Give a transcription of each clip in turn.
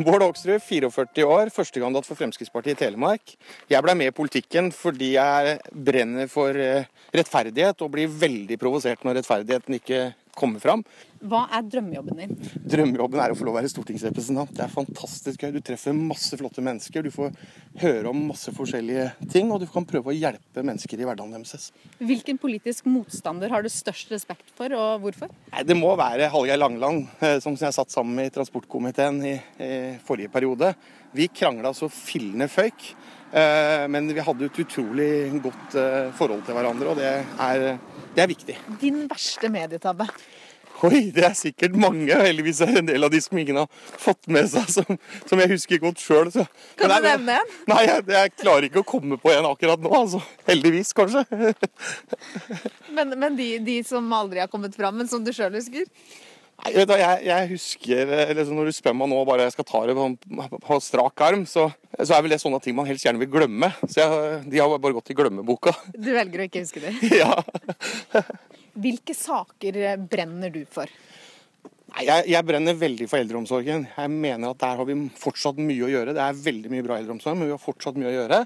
Bård Hoksrud, 44 år, førstekandidat for Fremskrittspartiet i Telemark. Jeg ble med i politikken fordi jeg brenner for eh, rettferdighet og blir veldig provosert når rettferdigheten ikke kommer fram. Hva er drømmejobben din? Drømmejobben er å få lov å være stortingsrepresentant. Det er fantastisk gøy. Du treffer masse flotte mennesker. Du får høre om masse forskjellige ting, og du kan prøve å hjelpe mennesker i hverdagen deres. Hvilken politisk motstander har du størst respekt for, og hvorfor? Nei, det må være Hallgeir Langeland, eh, som jeg satt sammen med i transportkomiteen i, i forrige periode. Vi krangla så fillende føyk. eh, Men vi hadde et utrolig godt eh, forhold til hverandre, og det er, det er viktig. Din verste medietabbe? Oi, det er sikkert mange. Heldigvis er det en del av de som ingen har fått med seg, som, som jeg husker godt sjøl. Kan du nevne en? Nei, jeg, jeg klarer ikke å komme på en akkurat nå. altså. Heldigvis, kanskje. Men, men de, de som aldri har kommet fram, men som du sjøl husker? Nei, vet du, jeg, jeg husker liksom, Når du spør meg nå bare jeg skal ta det på, på strak arm, så, så er vel det sånne ting man helst gjerne vil glemme. Så jeg, De har bare gått i glemmeboka. Du velger å ikke huske det. ja. Hvilke saker brenner du for? Nei, jeg, jeg brenner veldig for eldreomsorgen. Jeg mener at der har vi fortsatt mye å gjøre. Det er veldig mye bra eldreomsorg, men vi har fortsatt mye å gjøre.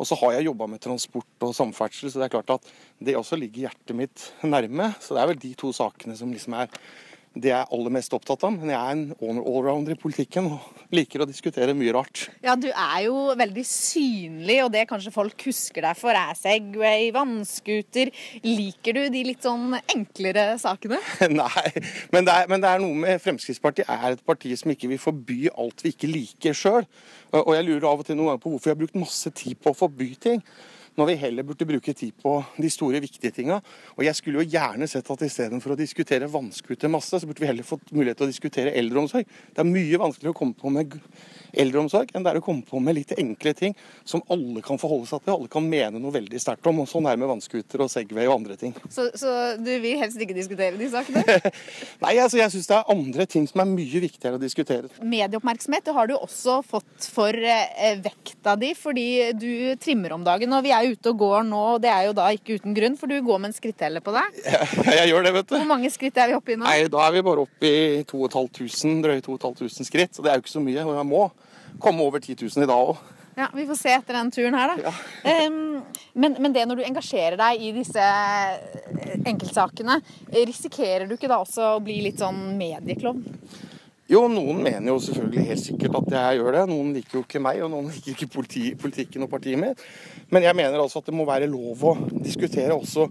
Og så har jeg jobba med transport og samferdsel, så det er klart at det også ligger hjertet mitt nærme. Så det er vel de to sakene som liksom er det jeg er aller mest opptatt av. Men jeg er en allrounder i politikken og liker å diskutere mye rart. Ja, du er jo veldig synlig, og det kanskje folk husker deg for er Segway, vannskuter. Liker du de litt sånn enklere sakene? Nei, men det, er, men det er noe med Fremskrittspartiet er et parti som ikke vil forby alt vi ikke liker sjøl. Og jeg lurer av og til noen ganger på hvorfor jeg har brukt masse tid på å forby ting når vi heller burde bruke tid på de store, viktige tinga. Og jeg skulle jo gjerne sett at istedenfor å diskutere vannskuter masse, så burde vi heller fått mulighet til å diskutere eldreomsorg. Det er mye vanskeligere å komme på med eldreomsorg enn det er å komme på med litt enkle ting som alle kan forholde seg til, alle kan mene noe veldig sterkt om. Og sånn er det med vannskuter og Segway og andre ting. Så, så du vil helst ikke diskutere de sakene? Nei, altså jeg syns det er andre ting som er mye viktigere å diskutere. Medieoppmerksomhet det har du også fått for eh, vekta di, fordi du trimmer om dagen. Og vi er ute og går nå, og det er jo da ikke uten grunn, for du går med en skritteller på deg. Jeg, jeg gjør det, vet du. Hvor mange skritt er vi oppe i nå? Nei, Da er vi bare oppe i 2500, drøye 2500 skritt. Så det er jo ikke så mye. Og jeg må komme over 10 000 i dag òg. Ja, Vi får se etter den turen her, da. Ja. Um, men, men det når du engasjerer deg i disse enkeltsakene, risikerer du ikke da også å bli litt sånn medieklovn? Jo, noen mener jo selvfølgelig helt sikkert at jeg gjør det. Noen liker jo ikke meg, og noen liker ikke politi, politikken og partiet mitt. Men jeg mener altså at det må være lov å diskutere også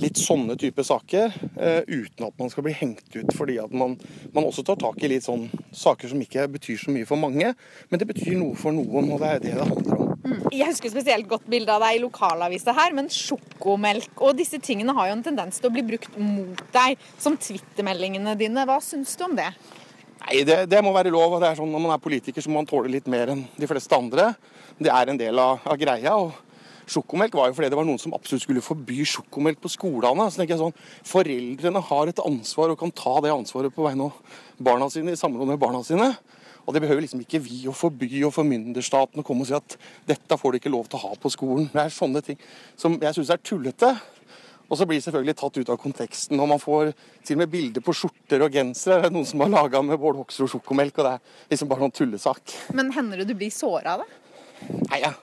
litt sånne type saker, uh, uten at man skal bli hengt ut fordi at man, man også tar tak i litt sånn saker som ikke betyr så mye for mange, men det betyr noe for noen, og det er det det handler om. Mm. Jeg husker spesielt godt bildet av deg i lokalavisa her, men sjokomelk og disse tingene har jo en tendens til å bli brukt mot deg, som twittermeldingene dine. Hva syns du om det? Nei, det, det, må være lov. og det er sånn Når man er politiker, så må man tåle litt mer enn de fleste andre. Det er en del av, av greia. og Sjokomelk var jo fordi det var noen som absolutt skulle forby sjokomelk på skolene. Så tenker jeg sånn, Foreldrene har et ansvar og kan ta det ansvaret på vegne av barna sine i samråd med barna sine. Og det behøver liksom ikke vi å forby og formynderstaten å komme og si at dette får du ikke lov til å ha på skolen. Det er sånne ting som jeg syns er tullete. Og så blir det selvfølgelig tatt ut av konteksten. Og man får til og med bilder på skjorter og gensere. Det er noen som har laga med Bård Hoksrud sjokomelk, og det er liksom bare noen tullesak. Men hender det du blir såra av det? Nei, jeg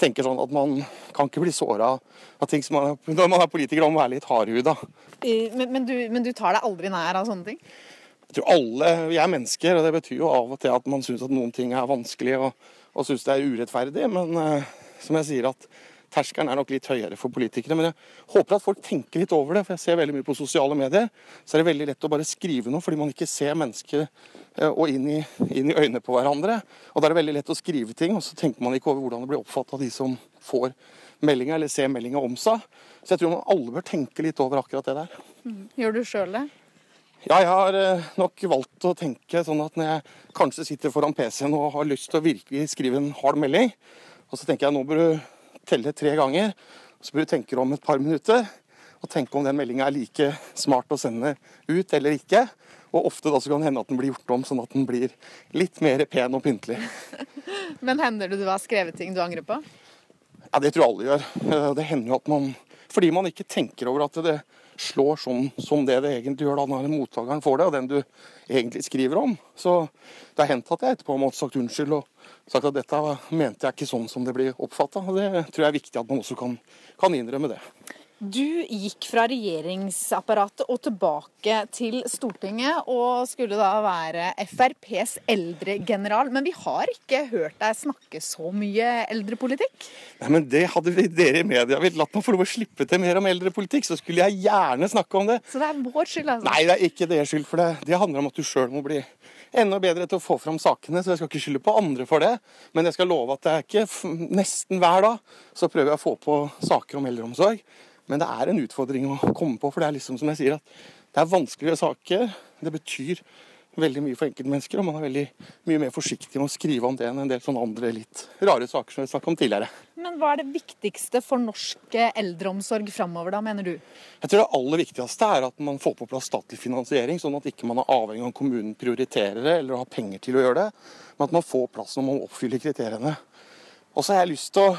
tenker sånn at man kan ikke bli såra av ting som man, når man er politiker. om må være litt hardhuda. Men, men, du, men du tar deg aldri nær av sånne ting? Jeg tror alle Vi er mennesker, og det betyr jo av og til at man syns at noen ting er vanskelig og, og syns det er urettferdig. Men uh, som jeg sier at terskelen er nok litt høyere for politikere. Men jeg håper at folk tenker litt over det. For jeg ser veldig mye på sosiale medier. Så er det veldig lett å bare skrive noe fordi man ikke ser mennesker og inn i, inn i øynene på hverandre. Og da er det veldig lett å skrive ting, og så tenker man ikke over hvordan det blir oppfatta av de som får meldinga eller ser meldinga om seg. Så jeg tror man alle bør tenke litt over akkurat det der. Gjør du sjøl det? Ja, jeg har nok valgt å tenke sånn at når jeg kanskje sitter foran PC-en og har lyst til å virkelig skrive en hard melding, og så tenker jeg nå bør du telle tre ganger. Så bør du tenke om et par minutter og tenke om den meldinga er like smart å sende ut eller ikke. Og ofte da så kan det hende at den blir gjort om sånn at den blir litt mer pen og pyntelig. Men hender det du har skrevet ting du angrer på? Ja, det tror jeg alle gjør. Det hender jo at man Fordi man ikke tenker over at det slår sånn som det det egentlig gjør da når mottakeren får det, og den du egentlig skriver om. Så det har hendt at jeg etterpå har sagt unnskyld og sagt at dette mente jeg ikke sånn som det blir oppfatta. Det tror jeg er viktig at man også kan, kan innrømme det. Du gikk fra regjeringsapparatet og tilbake til Stortinget, og skulle da være FrPs eldregeneral. Men vi har ikke hørt deg snakke så mye eldrepolitikk? Nei, men det hadde vi, dere i media villet latt meg få lov å slippe til mer om eldrepolitikk, så skulle jeg gjerne snakke om det. Så det er vår skyld, altså? Nei, det er ikke deres skyld, for det, det handler om at du sjøl må bli enda bedre til å få fram sakene, så jeg skal ikke skylde på andre for det. Men jeg skal love at det er ikke nesten hver dag så prøver jeg å få på saker om eldreomsorg. Men det er en utfordring å komme på, for det er liksom som jeg sier at det er vanskeligere saker. Det betyr veldig mye for enkeltmennesker, og man er veldig mye mer forsiktig med å skrive om det enn en del sånne andre litt rare saker som vi snakket om tidligere. Men hva er det viktigste for norsk eldreomsorg framover, da, mener du? Jeg tror det aller viktigste er at man får på plass statlig finansiering, sånn at ikke man er avhengig av om kommunen prioriterer det eller har penger til å gjøre det, men at man får plass når man oppfyller kriteriene. Og så har jeg lyst til å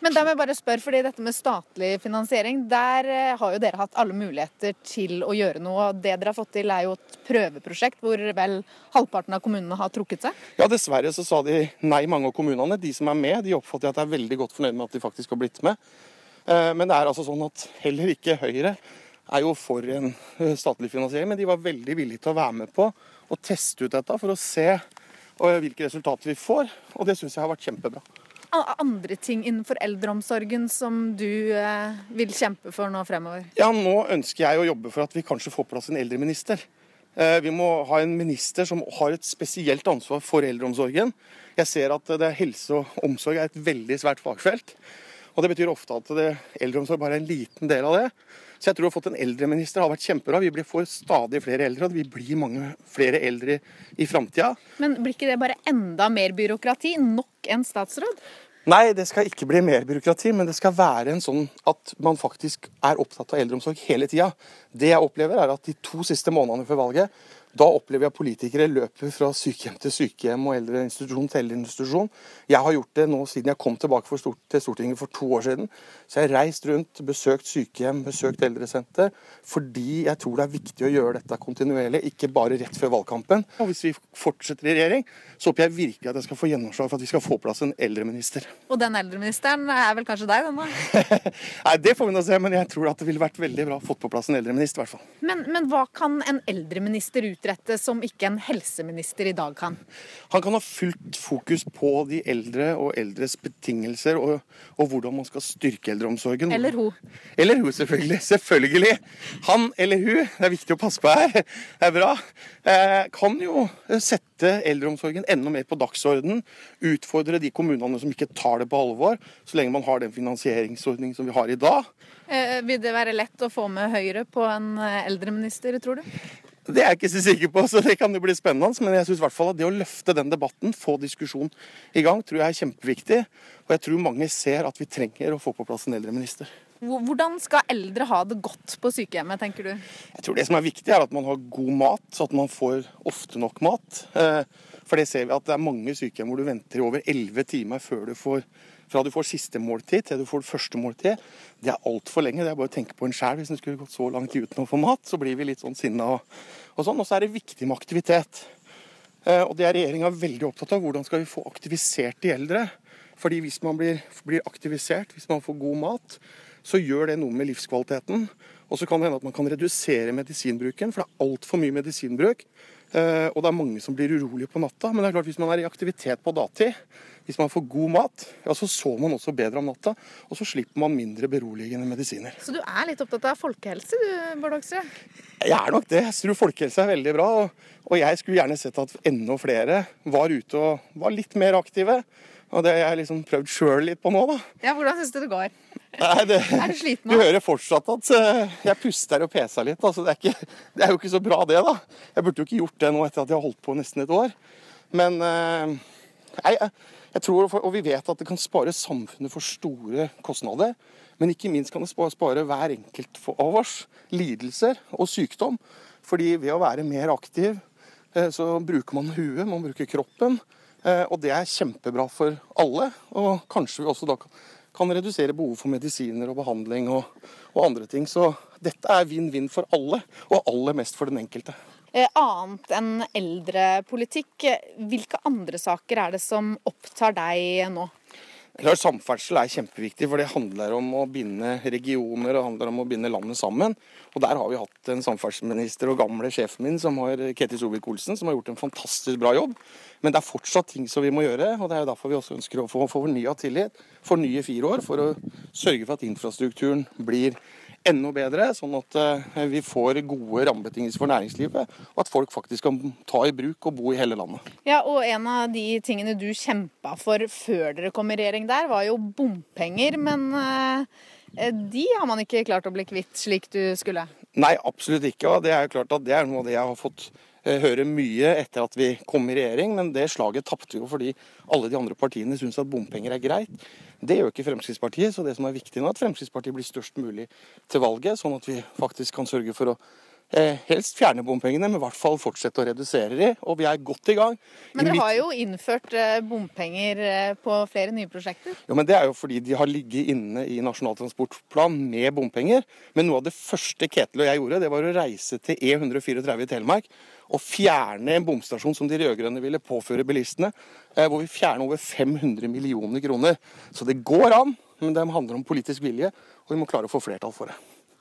men da må jeg bare spørre, fordi dette med statlig finansiering, der eh, har jo dere hatt alle muligheter til å gjøre noe. Det dere har fått til er jo et prøveprosjekt hvor vel halvparten av kommunene har trukket seg? Ja, dessverre så sa de nei, mange av kommunene. De som er med, de oppfatter at de er veldig godt fornøyd med at de faktisk har blitt med. Eh, men det er altså sånn at heller ikke Høyre er jo for en eh, statlig finansiering, men de var veldig villige til å være med på å teste ut dette for å se hvilke resultater vi får. Og det syns jeg har vært kjempebra andre ting innenfor eldreomsorgen som du eh, vil kjempe for nå fremover? Ja, Nå ønsker jeg å jobbe for at vi kanskje får plass en eldreminister. Eh, vi må ha en minister som har et spesielt ansvar for eldreomsorgen. Jeg ser at det helse og omsorg er et veldig svært fagfelt. Og Det betyr ofte at det, eldreomsorg bare er en liten del av det. Så jeg tror å ha fått en eldreminister har vært kjempebra. Vi får stadig flere eldre, og vi blir mange flere eldre i framtida. Men blir ikke det bare enda mer byråkrati? Nok en statsråd? Nei, det skal ikke bli mer byråkrati, men det skal være en sånn at man faktisk er opptatt av eldreomsorg hele tida. Det jeg opplever, er at de to siste månedene før valget da opplever jeg politikere løper fra sykehjem til sykehjem og eldreinstitusjon til eldreinstitusjon. Jeg har gjort det nå siden jeg kom tilbake til Stortinget for to år siden. Så jeg har reist rundt, besøkt sykehjem, besøkt eldresenter. Fordi jeg tror det er viktig å gjøre dette kontinuerlig, ikke bare rett før valgkampen. Og hvis vi fortsetter i regjering, så håper jeg virkelig at jeg skal få gjennomslag for at vi skal få plass en eldreminister. Og den eldreministeren er vel kanskje deg, den da? Nei, det får vi nå se, men jeg tror at det ville vært veldig bra å få på plass en eldreminister, i hvert fall. Men, men hva kan en eldreminister ut utrette som ikke en helseminister i dag kan? Han kan ha fullt fokus på de eldre og eldres betingelser, og, og hvordan man skal styrke eldreomsorgen. Eller hun. Eller hun, selvfølgelig. Selvfølgelig. Han eller hun, det er viktig å passe på her, det er bra, eh, kan jo sette eldreomsorgen enda mer på dagsordenen. Utfordre de kommunene som ikke tar det på alvor, så lenge man har den finansieringsordningen som vi har i dag. Eh, vil det være lett å få med Høyre på en eh, eldreminister, tror du? Det er jeg ikke så sikker på, så det kan jo bli spennende. Men jeg synes i hvert fall at det å løfte den debatten, få diskusjon i gang, tror jeg er kjempeviktig. Og jeg tror mange ser at vi trenger å få på plass en eldreminister. Hvordan skal eldre ha det godt på sykehjemmet, tenker du? Jeg tror Det som er viktig, er at man har god mat, så at man får ofte nok mat. Eh, for det ser vi at det er mange sykehjem hvor du venter i over elleve timer før du får fra du får siste måltid til du får første måltid, det er altfor lenge. Det er bare å tenke på en sjæl. Hvis en skulle gått så lang tid uten å få mat, så blir vi litt sånn sinna og, og sånn. Og så er det viktig med aktivitet. Eh, og det er regjeringa veldig opptatt av. Hvordan skal vi få aktivisert de eldre? Fordi hvis man blir, blir aktivisert, hvis man får god mat, så gjør det noe med livskvaliteten. Og så kan det hende at man kan redusere medisinbruken, for det er altfor mye medisinbruk. Eh, og det er mange som blir urolige på natta. Men det er klart hvis man er i aktivitet på dagtid, hvis man får god mat, ja, så sover man også bedre om natta. Og så slipper man mindre beroligende medisiner. Så du er litt opptatt av folkehelse du, Bård Hoksrud? Jeg er nok det. Jeg tror folkehelse er veldig bra. Og, og jeg skulle gjerne sett at enda flere var ute og var litt mer aktive. Og det har jeg liksom prøvd sjøl litt på nå, da. Ja, Hvordan syns du det går? Nei, det, er du sliten nå? Du hører fortsatt at eh, jeg puster og peser litt. Altså, det, er ikke, det, er jo ikke så bra, det, da. Jeg burde jo ikke gjort det nå etter at jeg har holdt på nesten et år. Men nei, jeg, jeg tror, Og vi vet at det kan spare samfunnet for store kostnader. Men ikke minst kan det spare hver enkelt av oss lidelser og sykdom. Fordi ved å være mer aktiv, eh, så bruker man huet, man bruker kroppen. Eh, og det er kjempebra for alle. Og kanskje vi også da kan redusere behov for medisiner og behandling og, og andre ting. Så dette er vinn-vinn for alle, og aller mest for den enkelte. Eh, annet enn eldrepolitikk, hvilke andre saker er det som opptar deg nå? Klart Samferdsel er kjempeviktig, for det handler om å binde regioner og handler om å binde landet sammen. Og Der har vi hatt en samferdselsminister og gamle sjefen min, som har Ketil Solvik-Olsen, som har gjort en fantastisk bra jobb. Men det er fortsatt ting som vi må gjøre, og det er jo derfor vi også ønsker å få fornya tillit. Fornye fire år for å sørge for at infrastrukturen blir enda bedre, sånn at eh, vi får gode rammebetingelser for næringslivet, og at folk faktisk kan ta i bruk og bo i hele landet. Ja, og En av de tingene du kjempa for før dere kom i regjering der, var jo bompenger. Men eh, de har man ikke klart å bli kvitt slik du skulle? Nei, absolutt ikke. og Det er jo klart at det er noe av det jeg har fått eh, høre mye etter at vi kom i regjering, men det slaget tapte jo fordi alle de andre partiene syns at bompenger er greit. Det gjør ikke Fremskrittspartiet, så det som er viktig nå, er at Fremskrittspartiet blir størst mulig til valget, sånn at vi faktisk kan sørge for å helst fjerne bompengene, men i hvert fall fortsette å redusere de. Og vi er godt i gang. Men dere har jo innført eh, bompenger eh, på flere nye prosjekter. Jo, men Det er jo fordi de har ligget inne i Nasjonal transportplan med bompenger. Men noe av det første Ketil og jeg gjorde, det var å reise til E134 i Telemark og fjerne en bomstasjon som de rød-grønne ville påføre bilistene. eh, Hvor vi fjerner over 500 millioner kroner. Så det går an, men det handler om politisk vilje, og vi må klare å få flertall for det.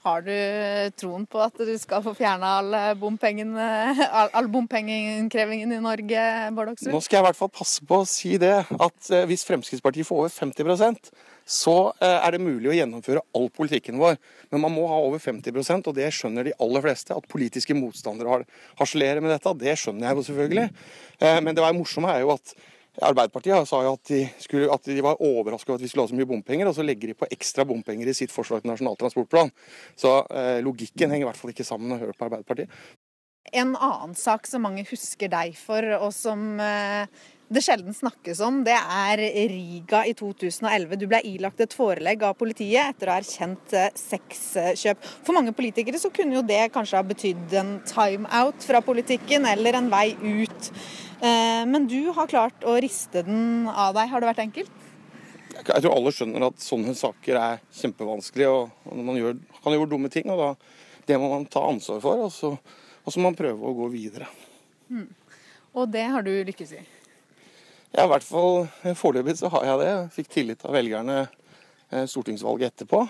Har du troen på at du skal få fjerna all, all, bompengeinnkrevingen i Norge, Bård? Nå skal jeg i hvert fall passe på å si det, at eh, hvis Fremskrittspartiet får over 50% så eh, er det mulig å gjennomføre all politikken vår. Men man må ha over 50% og det skjønner de aller fleste. At politiske motstandere har- harselerer med dette, det skjønner jeg jo selvfølgelig. Eh, Men det var morsomme er jo at Arbeiderpartiet sa jo at de, skulle, at de var overraska over at vi skulle ha så mye bompenger, og så legger de på ekstra bompenger i sitt forslag til Nasjonal transportplan. Så eh, logikken henger i hvert fall ikke sammen når jeg hører på Arbeiderpartiet. En annen sak som mange husker deg for, og som eh, det sjelden snakkes om, det er Riga i 2011. Du ble ilagt et forelegg av politiet etter å ha erkjent eh, sexkjøp. For mange politikere så kunne jo det kanskje ha betydd en timeout fra politikken, eller en vei ut. Eh, Men du har klart å riste den av deg. Har det vært enkelt? Jeg tror alle skjønner at sånne saker er kjempevanskelige, og man gjør, kan gjøre dumme ting. og da, Det må man ta ansvar for, og så, og så må man prøve å gå videre. Og det har du lykkes i. Ja, i hvert fall eh, Foreløpig så har jeg det. Jeg fikk tillit av velgerne eh, stortingsvalget etterpå.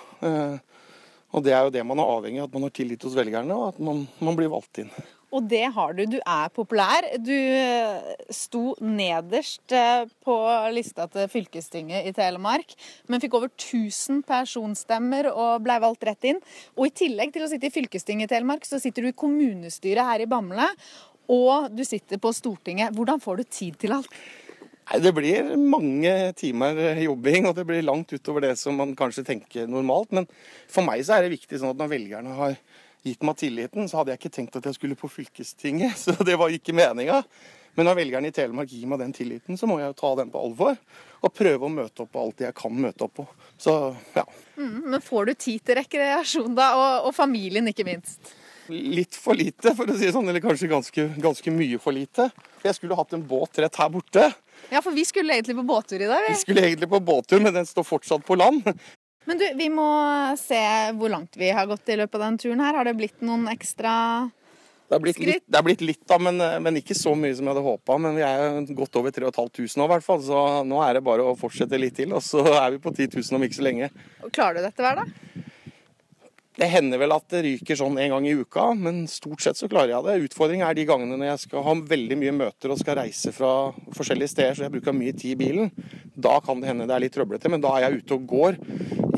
Og det er jo det man er avhengig av, at man har tillit hos velgerne, og at man, man blir valgt inn. Og det har du. Du er populær. Du eh, sto nederst eh, på lista til fylkestinget i Telemark, men fikk over 1000 personstemmer og blei valgt rett inn. Og i tillegg til å sitte i fylkestinget i Telemark, så sitter du i kommunestyret her i Bamble. Og du sitter på Stortinget. Hvordan får du tid til alt? Nei, Det blir mange timer jobbing, og det blir langt utover det som man kanskje tenker normalt. Men for meg så er det viktig sånn at når velgerne har gitt meg tilliten, så hadde jeg ikke tenkt at jeg skulle på fylkestinget, så det var ikke meninga. Men når velgerne i Telemark gir meg den tilliten, så må jeg jo ta den på alvor. Og prøve å møte opp på alt jeg kan møte opp på. Så ja. Mm, men får du tid til rekreasjon da, og, og familien ikke minst? Litt for lite, for å si det sånn. Eller kanskje ganske, ganske mye for lite. Jeg skulle hatt en båt rett her borte. Ja, for vi skulle egentlig på båttur i dag. vi. Vi skulle egentlig på båttur, men den står fortsatt på land. Men du, vi må se hvor langt vi har gått i løpet av den turen her. Har det blitt noen ekstra Det er blitt litt, det er blitt litt da, men, men ikke så mye som jeg hadde håpa. Men vi er godt over 3500 nå, i hvert fall. Så nå er det bare å fortsette litt til. Og så er vi på 10 000 om ikke så lenge. Klarer du dette hver dag? Det hender vel at det ryker sånn en gang i uka, men stort sett så klarer jeg det. Utfordringen er de gangene når jeg skal ha veldig mye møter og skal reise fra forskjellige steder, så jeg bruker mye tid i bilen. Da kan det hende det er litt trøblete, men da er jeg ute og går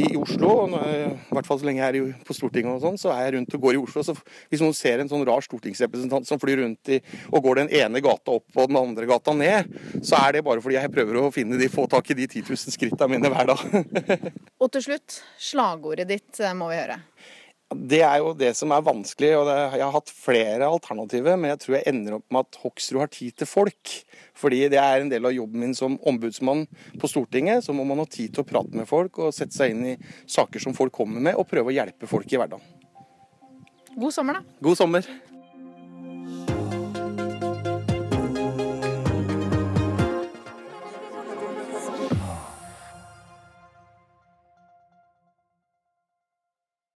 i Oslo. I hvert fall så lenge jeg er på Stortinget og sånn, så er jeg rundt og går i Oslo. Så hvis noen ser en sånn rar stortingsrepresentant som flyr rundt i, og går den ene gata opp og den andre gata ned, så er det bare fordi jeg prøver å finne de, få tak i de 10 000 skrittene mine hver dag. Og til slutt, slagordet ditt eh, må vi høre. Det er jo det som er vanskelig. og det, Jeg har hatt flere alternativer, men jeg tror jeg ender opp med at Hoksrud har tid til folk. Fordi det er en del av jobben min som ombudsmann på Stortinget. Så må man ha tid til å prate med folk og sette seg inn i saker som folk kommer med, og prøve å hjelpe folk i hverdagen. God sommer, da. God sommer.